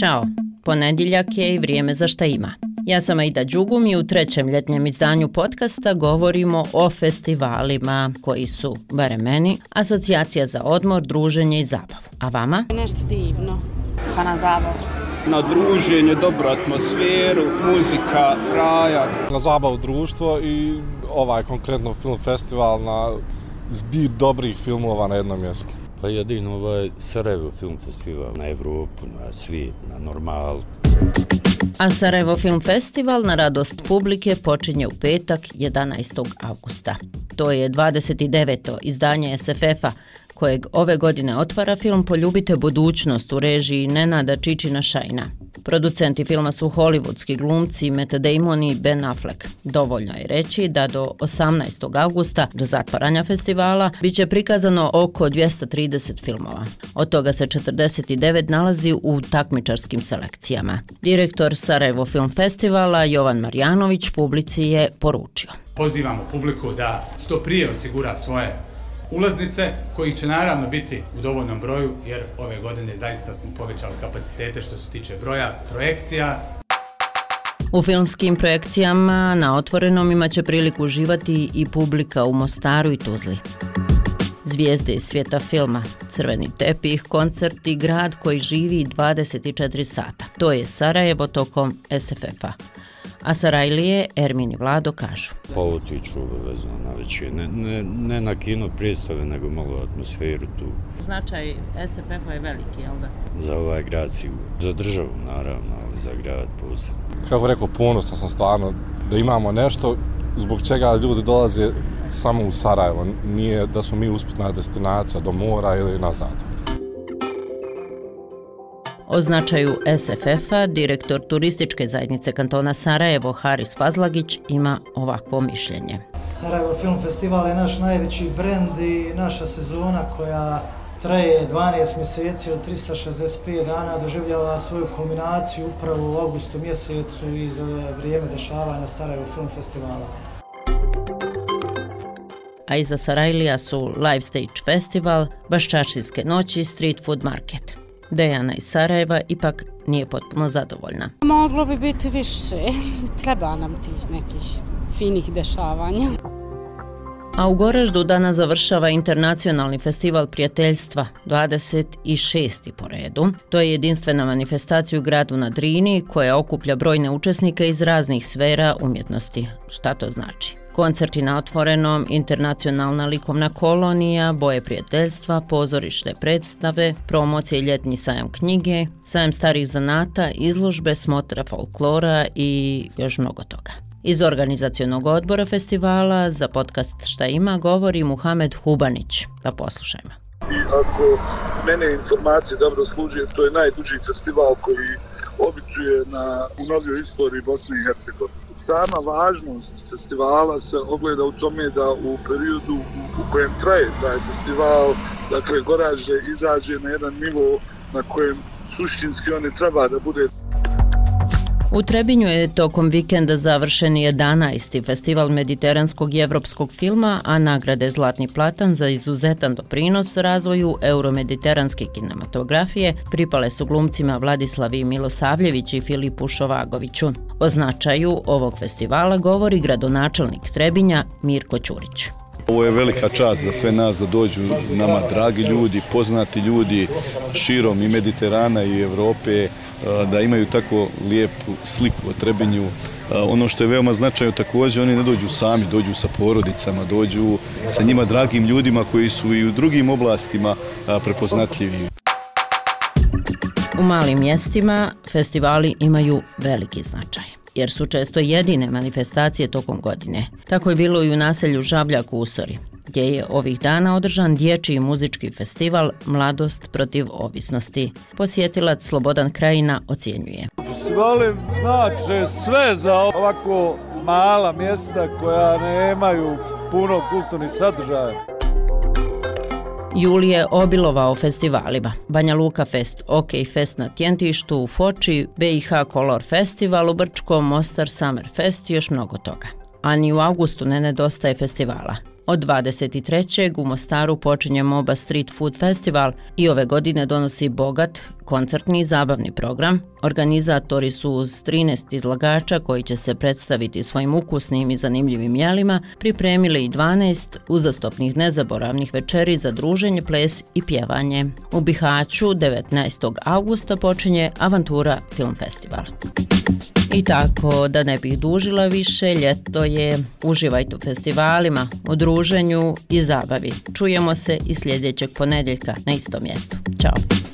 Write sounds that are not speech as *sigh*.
Ćao, ponedjeljak je i vrijeme za šta ima. Ja sam Aida Đugum i u trećem ljetnjem izdanju podcasta govorimo o festivalima koji su, bare meni, asocijacija za odmor, druženje i zabavu. A vama? Nešto divno, pa na zabavu. Na druženje, dobru atmosferu, muzika, raja. Na zabavu društvo i ovaj konkretno film festival na zbir dobrih filmova na jednom mjestu. Pa jedino ovaj Sarajevo film festival na Evropu, na svijet, na normal. A Sarajevo Film Festival na radost publike počinje u petak 11. augusta. To je 29. izdanje SFF-a kojeg ove godine otvara film Poljubite budućnost u režiji Nenada Čičina Šajna. Producenti filma su hollywoodski glumci Matt Damon i Ben Affleck. Dovoljno je reći da do 18. augusta, do zatvaranja festivala, bit će prikazano oko 230 filmova. Od toga se 49 nalazi u takmičarskim selekcijama. Direktor Sarajevo Film Festivala Jovan Marjanović publici je poručio. Pozivamo publiku da što prije osigura svoje ulaznice koji će naravno biti u dovoljnom broju jer ove godine zaista smo povećali kapacitete što se tiče broja projekcija. U filmskim projekcijama na otvorenom imaće priliku uživati i publika u Mostaru i Tuzli. Zvijezde iz svijeta filma, crveni tepih, koncert i grad koji živi 24 sata. To je Sarajevo tokom SFF-a a Sarajlije, Ermin i Vlado kažu. Pa otiću obavezno na veće, ne, ne, ne na kino predstave, nego malo atmosferu tu. Značaj SFF-a je veliki, jel da? Za ovaj grad sigurno. Za državu, naravno, ali za grad posebno. Kako rekao, ponosno sam stvarno da imamo nešto zbog čega ljudi dolaze samo u Sarajevo. Nije da smo mi usputna destinacija do mora ili nazad. O značaju SFF-a direktor turističke zajednice kantona Sarajevo Haris Fazlagić ima ovakvo mišljenje. Sarajevo Film Festival je naš najveći brend i naša sezona koja traje 12 mjeseci ili 365 dana doživljava svoju kombinaciju upravo u augustu mjesecu i za vrijeme dešavanja Sarajevo Film Festivala. A iza Sarajlija su Live Stage Festival, Baščačinske noći i Street Food Market. Dejana iz Sarajeva ipak nije potpuno zadovoljna. Moglo bi biti više. *laughs* Treba nam tih nekih finih dešavanja. A u Goreždu danas završava internacionalni festival prijateljstva 26. po redu. To je jedinstvena manifestacija u gradu na Drini koja okuplja brojne učesnike iz raznih sfera umjetnosti. Šta to znači? Koncerti na otvorenom, internacionalna likovna kolonija, boje prijateljstva, pozorišne predstave, promocije ljetni sajam knjige, sajam starih zanata, izložbe, smotra folklora i još mnogo toga. Iz organizacijonog odbora festivala za podcast Šta ima govori Muhamed Hubanić. Pa poslušajmo. I ako mene informacije dobro služe, to je najduži festival koji običuje na u novijoj istoriji Bosne i Hercegovine. Sama važnost festivala se ogleda u tome da u periodu u kojem traje taj festival, dakle, Goraže izađe na jedan nivo na kojem suštinski oni treba da bude U Trebinju je tokom vikenda završen 11. festival mediteranskog i evropskog filma, a nagrade Zlatni platan za izuzetan doprinos razvoju euromediteranske kinematografije pripale su glumcima Vladislavi Milosavljević i Filipu Šovagoviću. O značaju ovog festivala govori gradonačelnik Trebinja Mirko Ćurić. Ovo je velika čast za sve nas da dođu nama dragi ljudi, poznati ljudi širom i Mediterana i Evrope, eh, da imaju tako lijepu sliku o Trebinju. Eh, ono što je veoma značajno također, oni ne dođu sami, dođu sa porodicama, dođu sa njima dragim ljudima koji su i u drugim oblastima eh, prepoznatljivi. U malim mjestima festivali imaju veliki značaj jer su često jedine manifestacije tokom godine. Tako je bilo i u naselju Žabljak u Usori, gdje je ovih dana održan dječji muzički festival Mladost protiv ovisnosti. Posjetilac Slobodan Krajina ocjenjuje. Festivali znače sve za ovako mala mjesta koja nemaju puno kulturnih sadržaja. Julije obilovao festivalima. Banja Luka Fest, OK Fest na Tjentištu u Foči, BiH Color Festival u Brčkom, Mostar Summer Fest i još mnogo toga. a ni u augustu ne nedostaje festivala. Od 23. u Mostaru počinje Moba Street Food Festival i ove godine donosi bogat, koncertni i zabavni program. Organizatori su uz 13 izlagača koji će se predstaviti svojim ukusnim i zanimljivim jelima, pripremili i 12 uzastopnih nezaboravnih večeri za druženje, ples i pjevanje. U Bihaću 19. augusta počinje Avantura Film Festival. I tako, da ne bih dužila više, ljeto je, uživajte u festivalima, u druženju i zabavi. Čujemo se i sljedećeg ponedjeljka na istom mjestu. Ćao!